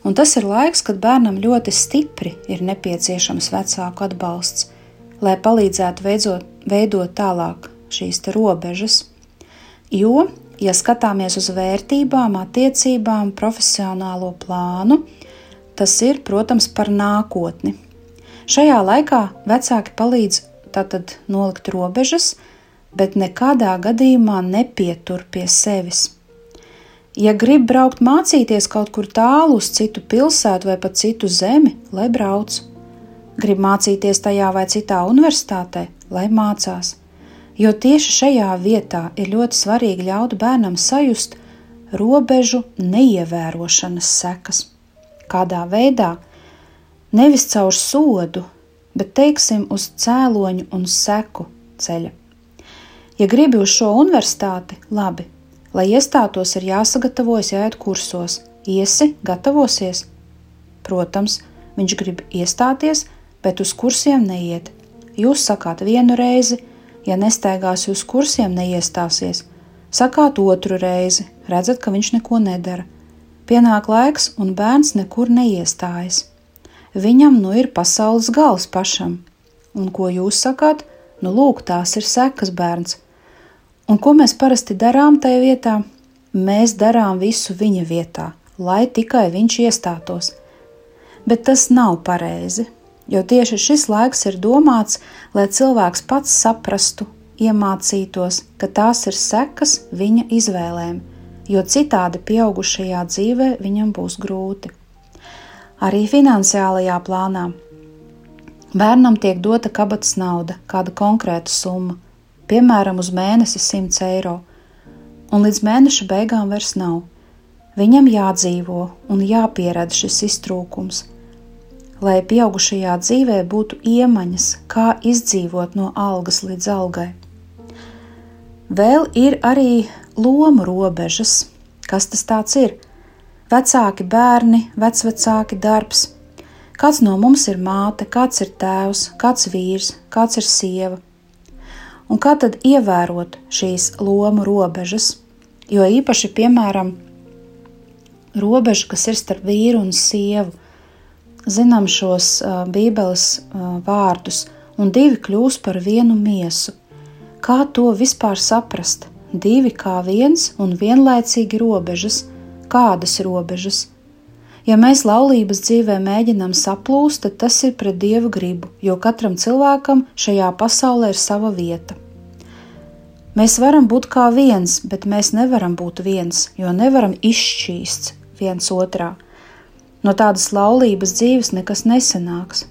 un tas ir laiks, kad bērnam ļoti stipri ir nepieciešams vecāku atbalsts, lai palīdzētu veidot, veidot tālāk šīs robežas. Jo ja skatāmies uz vērtībām, attiecībām, profesionālo plānu, tas ir, protams, par nākotni. Šajā laikā vecāki palīdz tātad nolikt robežas, bet nekādā gadījumā nepietur pie sevis. Ja grib braukt mācīties kaut kur tālu uz citu pilsētu vai pat citu zemi, lai brauc. Grib mācīties tajā vai citā universitātē, lai mācās jo tieši šajā vietā ir ļoti svarīgi ļaut bērnam sajust robežu neievērošanas sekas. Kādā veidā? Nevis caur sodu, bet teiksim uz cēloņu un seku ceļa. Ja gribi uz šo universitāti, labi, lai iestātos, ir jāsagatavojas, jāiet kursos. Iesi, gatavosies? Protams, viņš grib iestāties, bet uz kursiem neiet. Jūs sakāt vienu reizi, ja nestaigās uz kursiem, neiestāsies. Sakāt otru reizi, redzat, ka viņš neko nedara. Pienāk laiks, un bērns nekur neiestājas. Viņam nu ir pasaules gals pašam. Un ko jūs sakāt? Nu, lūk, tās ir sekas bērns. Un ko mēs parasti darām tajā vietā? Mēs darām visu viņa vietā, lai tikai viņš iestātos. Bet tas nav pareizi, jo tieši šis laiks ir domāts, lai cilvēks pats saprastu, iemācītos, ka tās ir sekas viņa izvēlēm, jo citādi pieaugušajā dzīvē viņam būs grūti. Arī finansiālajā plānā bērnam tiek dota kabatas nauda, kāda konkrēta summa, piemēram, uz mēnesi 100 eiro, un līdz mēneša beigām vairs nav. Viņam jādzīvo un jāpieredz šis iztrūkums, lai pieaugušajā dzīvē būtu iemaņas, kā izdzīvot no algas līdz algai. Vēl ir arī lomu robežas. Kas tas ir? Vecāki bērni, vecvecāki darbs. Kāds no mums ir māte, kāds ir tēvs, kāds vīrs, kāds ir sieva, Un kā tad ievērot šīs lomu robežas? Jo īpaši, piemēram, robeža, kas ir starp vīru un sievu, zinām šos Bībeles vārdus, un divi kļūs par vienu miesu. Kā to vispār saprast? Divi kā viens un vienlaicīgi robežas. Kādas robežas? Ja mēs laulības dzīvē mēģinām saplūst, tad tas ir pret dievu gribu, jo katram cilvēkam šajā pasaulē ir sava vieta. Mēs varam būt kā viens, bet mēs nevaram būt viens, jo nevaram izšķīst viens otrā. No tādas laulības dzīves nekas nesanāks.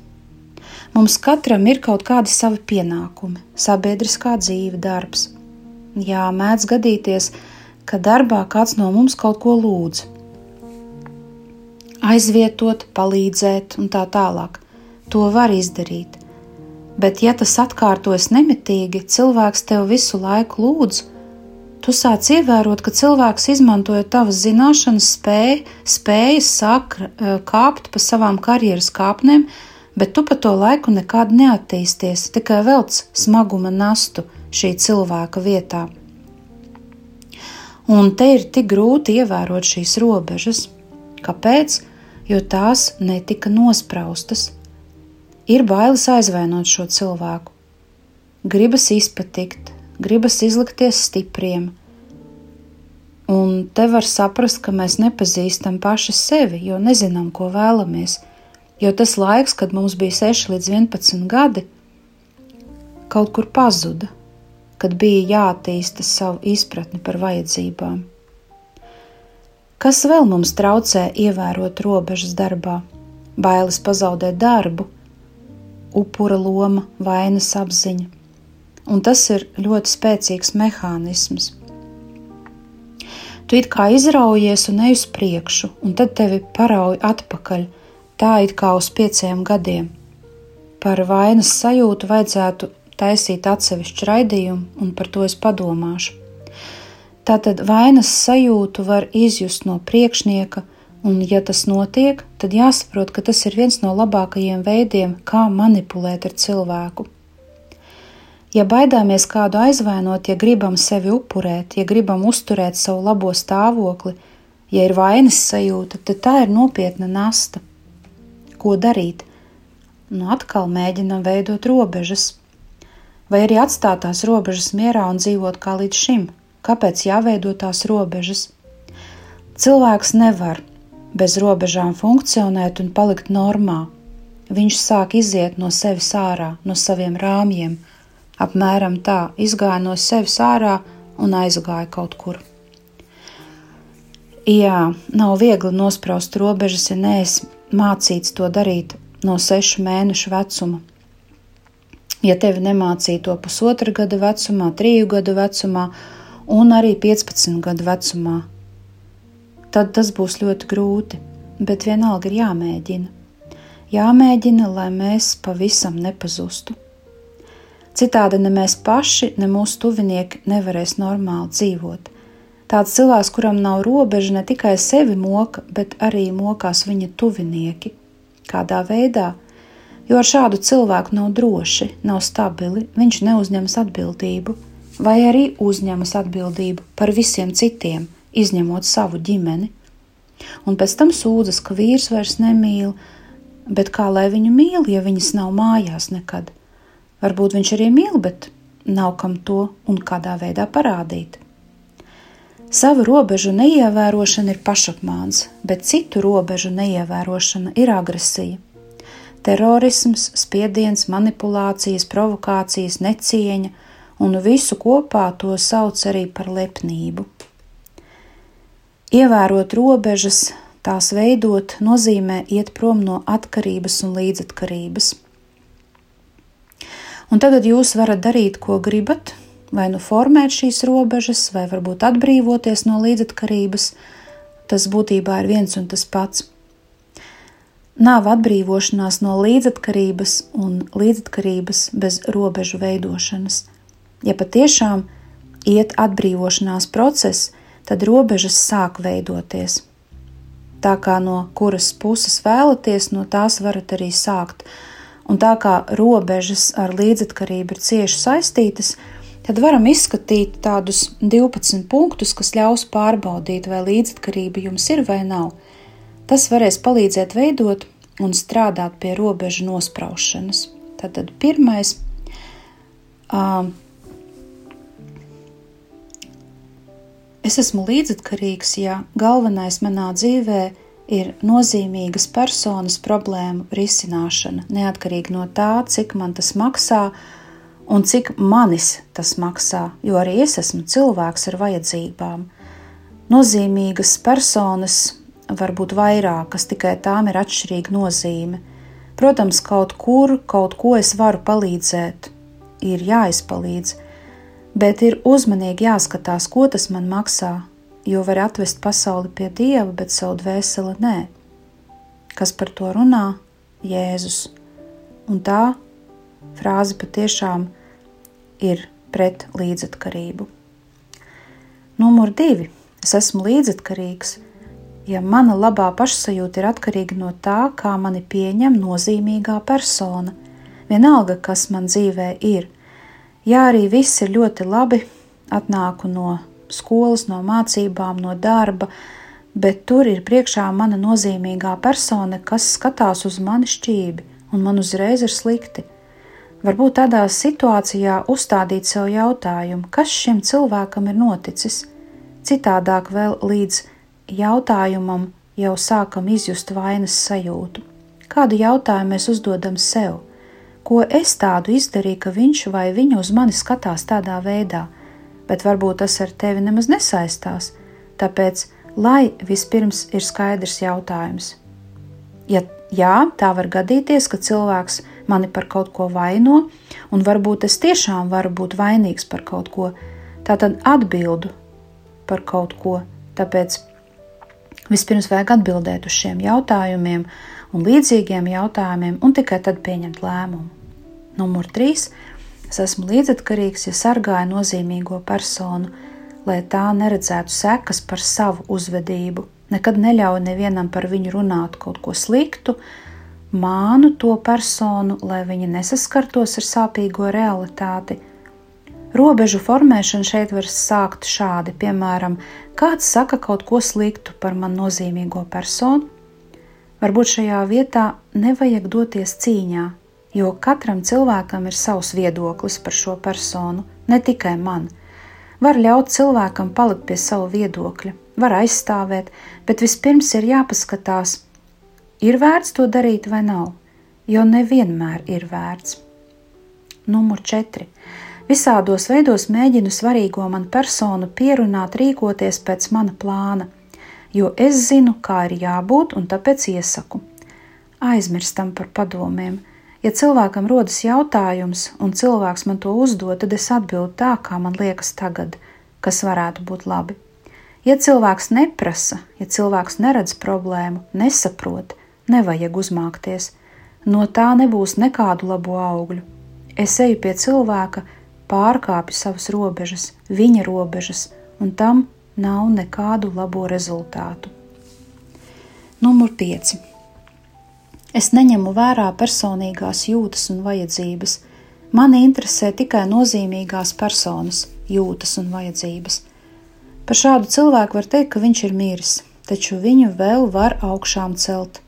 Mums katram ir kaut kādi savi pienākumi, sabiedriskā dzīve, darbs. Jā, mēdz gadīties, ka darbā kāds no mums kaut ko lūdz, aizvietot, palīdzēt un tā tālāk. To var izdarīt. Bet, ja tas atkārtojas nemitīgi, cilvēks tev visu laiku lūdz, tu sāc ievērot, ka cilvēks izmantoja tavas zināšanas, spēj, spējas, sāk eh, kāpt pa savām karjeras kāpnēm, bet tu pa to laiku nekad neattīsties, tikai velc smaguma nastu šī cilvēka vietā. Un te ir tik grūti ievērot šīs robežas. Kāpēc? jo tās netika nospraustas. Ir bailes aizvainot šo cilvēku, gribas izpatikt, gribas izlikties stipriem. Un te var saprast, ka mēs nepazīstam paši sevi, jo nezinām, ko vēlamies. Jo tas laiks, kad mums bija 6 līdz 11 gadi, kaut kur pazuda, kad bija jāattīsta savu izpratni par vajadzībām. Kas vēl mums traucē ievērot robežas darbā? Bailes pazaudēt darbu, upura loma, vainas apziņa. Un tas ir ļoti spēcīgs mehānisms. Tu it kā izraujies un ej uz priekšu, un tad tevi parauj atpakaļ, tā it kā uz pieciem gadiem. Par vainas sajūtu vajadzētu taisīt atsevišķu raidījumu, un par to es padomāšu. Tātad vainas sajūtu var izjust no priekšnieka, un, ja tas notiek, tad jāsaprot, ka tas ir viens no labākajiem veidiem, kā manipulēt ar cilvēku. Ja baidāmies kādu aizvainot, ja gribam sevi upurēt, ja gribam uzturēt savu labo stāvokli, ja ir vainas sajūta, tad tā ir nopietna nasta. Ko darīt? Nu, atkal mēģinam veidot robežas, vai arī atstāt tās robežas mierā un dzīvot kā līdz šim kāpēc jāveido tās robežas. Cilvēks nevar bez robežām funkcionēt un palikt normā. Viņš sāk iziet no sevis ārā, no saviem rāmjiem, apmēram tā, izgāja no sevis ārā un aizgāja kaut kur. Jā, nav viegli nospraust robežas, ja neesi mācīts to darīt no sešu mēnešu vecuma. Ja tevi nemācīja to pusotra gada vecumā, triju gadu vecumā, un arī 15 gadu vecumā. Tad tas būs ļoti grūti, bet vienalga ir jāmēģina. Jāmēģina, lai mēs pavisam nepazustu. Citādi ne mēs paši, ne mūsu tuvinieki nevarēs normāli dzīvot. Tāds cilvēks, kuram nav robeža, ne tikai sevi moka, bet arī mokās viņa tuvinieki. Kādā veidā? Jo ar šādu cilvēku nav droši, nav stabili, viņš neuzņemas atbildību vai arī uzņemas atbildību par visiem citiem, izņemot savu ģimeni. Un pēc tam sūdzas, ka vīrs vairs nemīl, bet kā lai viņu mīl, ja viņas nav mājās nekad? Varbūt viņš arī mīl, bet nav kam to un kādā veidā parādīt. Savu robežu neievērošana ir pašapmāns, bet citu robežu neievērošana ir agresija. Terorisms, spiediens, manipulācijas, provokācijas, necieņa un visu kopā to sauc arī par lepnību. Ievērot robežas, tās veidot, nozīmē iet prom no atkarības un līdzatkarības. Un tagad jūs varat darīt, ko gribat, vai nu formēt šīs robežas, vai varbūt atbrīvoties no līdzatkarības, tas būtībā ir viens un tas pats. Nav atbrīvošanās no līdzatkarības un līdzatkarības bez robežu veidošanas. Ja patiešām iet atbrīvošanās process, tad robežas sāk veidoties. Tā kā no kuras puses vēlaties, no tās varat arī sākt. Un tā kā robežas ar līdzatkarību ir cieši saistītas, tad varam izskatīt tādus 12 punktus, kas ļaus pārbaudīt, vai līdzatkarība jums ir vai nav. Tas varēs palīdzēt veidot un strādāt pie robežu nospraušanas. Tātad pirmais. Um, es esmu līdzatkarīgs, ja galvenais manā dzīvē ir nozīmīgas personas problēmu risināšana, neatkarīgi no tā, cik man tas maksā, un cik manis tas maksā, jo arī es esmu cilvēks ar vajadzībām. Nozīmīgas personas var būt vairākas, tikai tām ir atšķirīga nozīme. Protams, kaut kur, kaut ko es varu palīdzēt, ir jāizpalīdz, bet ir uzmanīgi jāskatās, ko tas man maksā, jo var atvest pasauli pie dieva, bet savu dvēseli nē. Kas par to runā? Jēzus. Un tā frāze patiešām ir pret līdzatkarību. Numur divi. Es esmu līdzatkarīgs, ja mana labā pašsajūta ir atkarīga no tā, kā mani pieņem nozīmīgā persona. Vienalga, kas man dzīvē ir. Ja arī viss ir ļoti labi, atnāku no skolas, no mācībām, no darba, bet tur ir priekšā mana nozīmīgā persona, kas skatās uz mani šķīvi, un man uzreiz ir slikti. Varbūt tādā situācijā uzstādīt sev jautājumu, kas šim cilvēkam ir noticis. Citādāk vēl līdz jautājumam jau sākam izjust vainas sajūtu. Kādu jautājumu mēs uzdodam sev? Ko es tādu izdarīju, ka viņš vai viņa uz mani skatās tādā veidā, bet varbūt tas ar tevi nemaz nesaistās, tāpēc, lai vispirms ir skaidrs jautājums. Ja jā, tā var gadīties, ka cilvēks mani par kaut ko vaino, un varbūt es tiešām varu būt vainīgs par kaut ko. Tā tad atbildu par kaut ko. Tāpēc vispirms vajag atbildēt uz šiem jautājumiem un līdzīgiem jautājumiem, un tikai tad pieņemt lēmumu. Numur trīs. Es esmu līdzatkarīgs, ja sargāju nozīmīgo personu, lai tā neredzētu sekas par savu uzvedību. Nekad neļauju nevienam par viņu runāt kaut ko sliktu, mānu to personu, lai viņi nesaskartos ar sāpīgo realitāti. Robežu formēšana šeit var sākt šādi, piemēram, kāds saka kaut ko sliktu par man nozīmīgo personu. Varbūt šajā vietā nevajag doties cīņā, jo katram cilvēkam ir savs viedoklis par šo personu, ne tikai man. Var ļaut cilvēkam palikt pie sava viedokļa, var aizstāvēt, bet vispirms ir jāpaskatās, Ir vērts to darīt vai nav, jo nevienmēr ir vērts. Numur 4. Visādos veidos mēģinu svarīgo man personu pierunāt rīkoties pēc mana plāna, jo es zinu, kā ir jābūt, un tāpēc iesaku. Aizmirstam par padomiem. Ja cilvēkam rodas jautājums, un cilvēks man to uzdod, tad es atbildu tā, kā man liekas tagad, kas varētu būt labi. Ja cilvēks neprasa, ja cilvēks neredz problēmu, nesaprot, nevajag uzmākties. No tā nebūs nekādu labu augļu. Es eju pie cilvēka, pārkāpju savas robežas, viņa robežas, un tam nav nekādu labo rezultātu. Numur 5. Es neņemu vērā personīgās jūtas un vajadzības. Mani interesē tikai nozīmīgās personas jūtas un vajadzības. Par šādu cilvēku var teikt, ka viņš ir miris, taču viņu vēl var augšām celt.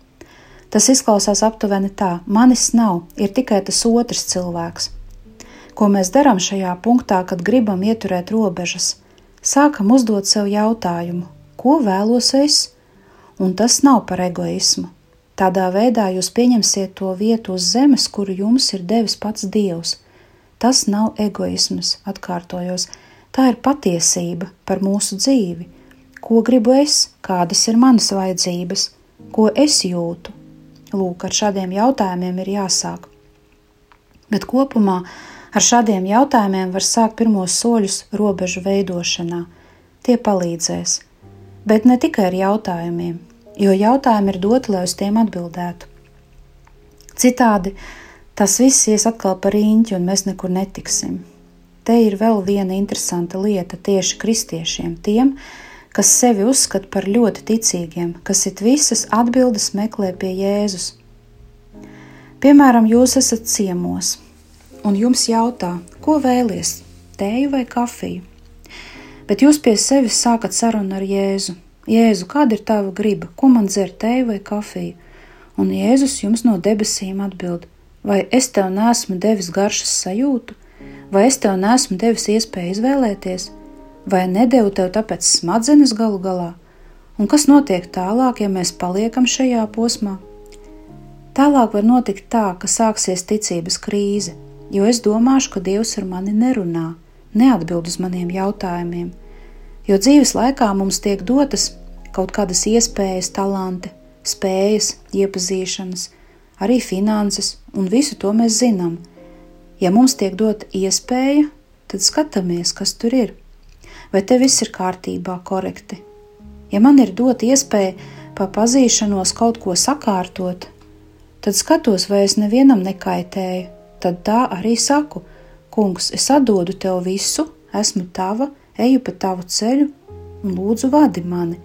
Tas izklausās aptuveni tā: manis nav, ir tikai tas otrs cilvēks. Ko mēs darām šajā punktā, kad gribam ieturēt robežas? sākam uzdot sev jautājumu, ko vēlos es, un tas nav par egoismu. Tādā veidā jūs pieņemsiet to vietu uz zemes, kuru jums ir devis pats Dievs. Tas nav egoisms, atkārtojos, tā ir patiesība par mūsu dzīvi. Ko gribu es, kādas ir manas vajadzības, ko es jūtu? Lūk, ar šādiem jautājumiem ir jāsāk. Bet kopumā Ar šādiem jautājumiem var sākt pirmos soļus robežu veidošanā. Tie palīdzēs. Bet ne tikai ar jautājumiem, jo jautājumi ir doti, lai uz tiem atbildētu. Citādi tas viss ies atkal par īņķi, un mēs nekur netiksim. Te ir vēl viena interesanta lieta tieši kristiešiem, tiem, kas sevi uzskata par ļoti ticīgiem, kas it visas atbildes meklē pie Jēzus. Piemēram, jūs esat ciemos, un jums jautā, ko vēlies, tēju vai kafiju. Bet jūs pie sevis sākat sarunu ar Jēzu. Jēzu, kāda ir tava griba, ko man dzert, tēju vai kafiju? Un Jēzus jums no debesīm atbild: Vai es tev nesmu devis garšas sajūtu, vai es tev nesmu devis iespēju izvēlēties, vai nedevu tev tāpēc smadzenes galu galā? Un kas notiek tālāk, ja mēs paliekam šajā posmā? Tālāk var notikt tā, ka sāksies ticības krīze, jo es domāšu, ka Dievs ar mani nerunā, neatbild uz maniem jautājumiem, jo dzīves laikā mums tiek dotas kaut kādas iespējas, talanti, spējas, iepazīšanas, arī finanses, un visu to mēs zinām. Ja mums tiek dota iespēja, tad skatāmies, kas tur ir. Vai te viss ir kārtībā, korekti? Ja man ir dota iespēja pa pazīšanos kaut ko sakārtot, tad skatos, vai es nevienam nekaitēju, tad tā arī saku: Kungs, es atdodu tev visu, esmu tava, eju pa tavu ceļu un lūdzu vadi mani.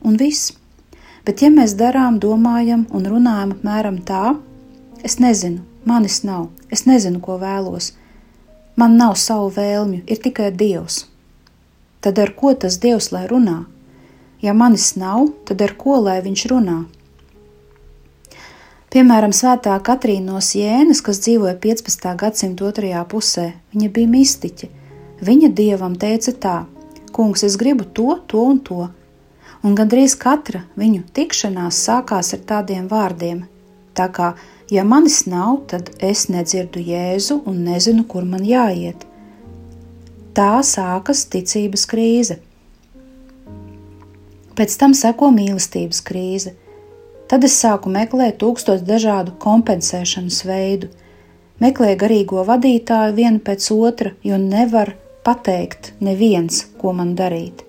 Un viss. Bet, ja mēs darām, domājam un runājam apmēram tā, es nezinu, manis nav, es nezinu, ko vēlos, man nav savu vēlmju, ir tikai Dievs. Tad ar ko tas Dievs lai runā? Ja manis nav, tad ar ko lai viņš runā? Piemēram, Svētā Katrīna no Sienas, kas dzīvoja 15. gadsimta otrajā pusē, viņa bija mistiķe. Viņa dievam teica tā: Kungs, es gribu to, to un to. Un gandrīz katra viņu tikšanās sākās ar tādiem vārdiem: Tā kā, ja manis nav, tad es nedzirdu Jēzu un nezinu, kur man jāiet. Tā sākas ticības krīze. Pēc tam seko mīlestības krīze Tad es sāku meklēt tūkstoš dažādu kompensēšanas veidu, meklēju garīgo vadītāju vienu pēc otra, jo nevar pateikt neviens, ko man darīt.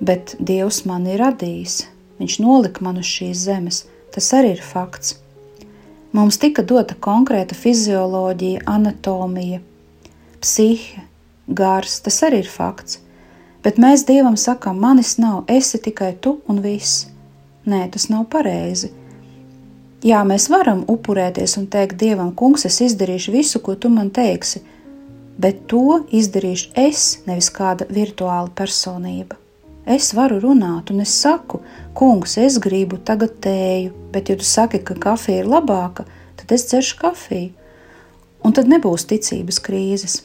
Bet Dievs man ir radījis, Viņš nolika man uz šīs zemes, tas arī ir fakts. Mums tika dota konkrēta fizioloģija, anatomija, psihe, gars, tas arī ir fakts. Bet mēs Dievam sakām, manis nav, esi tikai tu un viss. Nē, tas nav pareizi. Jā, mēs varam upurēties un teikt Dievam, Kungs, es izdarīšu visu, ko tu man teiksi, bet to izdarīšu es, nevis kāda virtuāla personība. Es varu runāt, un es saku, Kungs, es gribu tagad tēju, bet, ja tu saki, ka kafija ir labāka, tad es dzeršu kafiju, un tad nebūs ticības krīzes.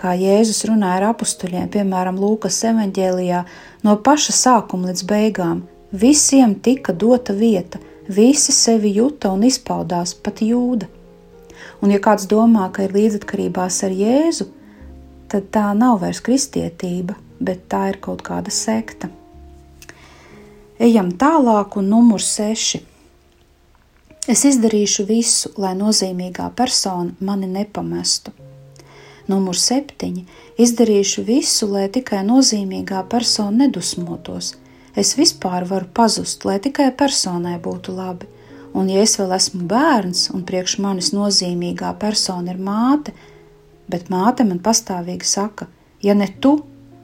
Kā Jēzus runāja ar apstuļiem, piemēram, Lūkas evanģēlijā, no paša sākuma līdz beigām, Visiem tika dota vieta, visi sevi juta un izpaudās, pat jūda. Un, ja kāds domā, ka ir līdzatkarībās ar Jēzu, tad tā nav vairs kristietība, bet tā ir kaut kāda sekta. Ejam tālāk, un numurs seši. Es izdarīšu visu, lai nozīmīgā persona mani nepamestu. Numur septiņi. Izdarīšu visu, lai tikai nozīmīgā persona nedusmotos, Es vispār varu pazust, lai tikai personai būtu labi. Un, ja es vēl esmu bērns, un priekš manis nozīmīgā persona ir māte, bet māte man pastāvīgi saka, ja ne tu,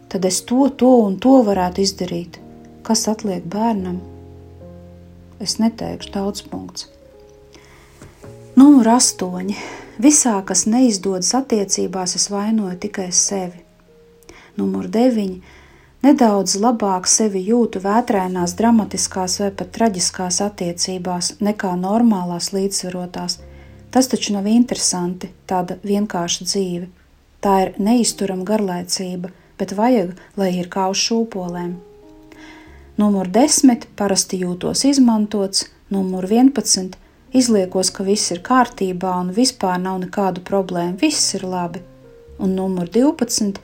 tad es to, to un to varētu izdarīt. Kas atliek bērnam? Es neteikšu daudz punkts. Numur astoņi. Visā, kas neizdodas attiecībās, es vainoju tikai sevi. Numur deviņi Nedaudz labāk sevi jūtu vētrainās, dramatiskās vai pat traģiskās attiecībās nekā normālās, līdzsvarotās. Tas taču nav interesanti, tāda vienkārša dzīve. Tā ir neizturama garlaicība, bet vajag, lai ir kā uz šūpolēm. Numur 10 parasti jūtos izmantots, numur 11 izliekos, ka viss ir kārtībā un vispār nav nekādu problēmu, viss ir labi. Un numur 12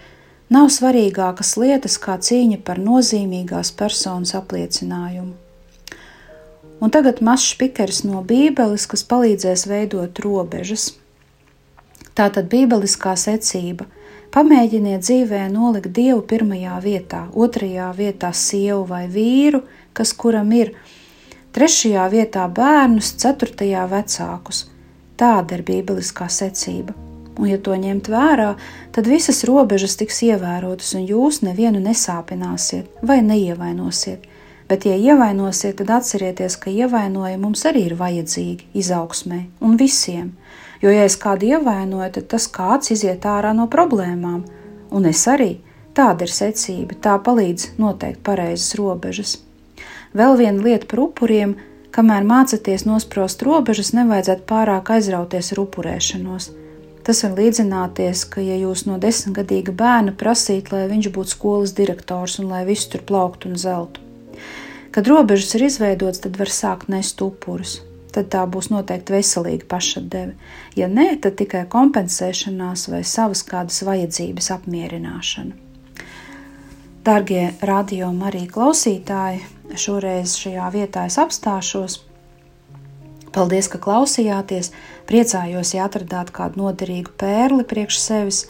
nav svarīgākas lietas kā cīņa par nozīmīgās personas apliecinājumu. Un tagad mazs spīkers no Bībeles, kas palīdzēs veidot robežas. Tātad bībeliskā secība. Pamēģiniet dzīvē nolikt Dievu pirmajā vietā, otrajā vietā sievu vai vīru, kas kuram ir, trešajā vietā bērnus, ceturtajā vecākus. Tāda ir bībeliskā secība. Un, ja to ņemt vērā, tad visas robežas tiks ievērotas, un jūs nevienu nesāpināsiet vai neievainosiet bet, ja ievainosiet, tad atcerieties, ka ievainojumi mums arī ir vajadzīgi izaugsmē un visiem. Jo, ja es kādu ievainoju, tad tas kāds iziet ārā no problēmām, un es arī. Tāda ir secība, tā palīdz noteikt pareizas robežas. Vēl viena lieta par upuriem, kamēr mācāties nosprost robežas, nevajadzētu pārāk aizrauties ar upurēšanos. Tas var līdzināties, ka, ja jūs no desmitgadīga bērna prasītu, lai viņš būtu skolas direktors un lai viss tur plauktu un zeltu, Kad robežas ir izveidotas, tad var sākt nest upurus. Tad tā būs noteikti veselīga pašapdeve. Ja nē, tad tikai kompensēšanās vai savas kādas vajadzības apmierināšana. Darbie radio arī klausītāji, šoreiz šajā vietā es apstāšos. Paldies, ka klausījāties! Priecājos, ja atradāt kādu noderīgu pērli priekš sevis.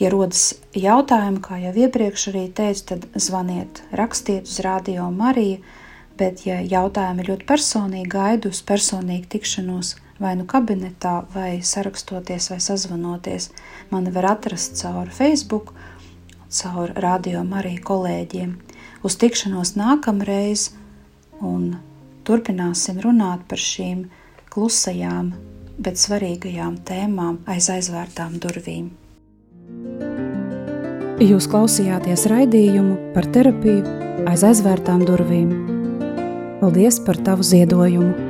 Ja rodas jautājumi, kā jau iepriekš arī teicu, tad zvaniet, rakstiet uz Radio Mariju, bet, ja jautājumi ļoti personīgi, gaidu uz personīgu tikšanos vai nu kabinetā, vai sarakstoties, vai sazvanoties, mani var atrast caur Facebook, caur Radio Mariju kolēģiem. Uz tikšanos nākamreiz, un turpināsim runāt par šīm klusajām, bet svarīgajām tēmām aiz aizvērtām durvīm. Jūs klausījāties raidījumu par terapiju aiz aizvērtām durvīm. Paldies par tavu ziedojumu!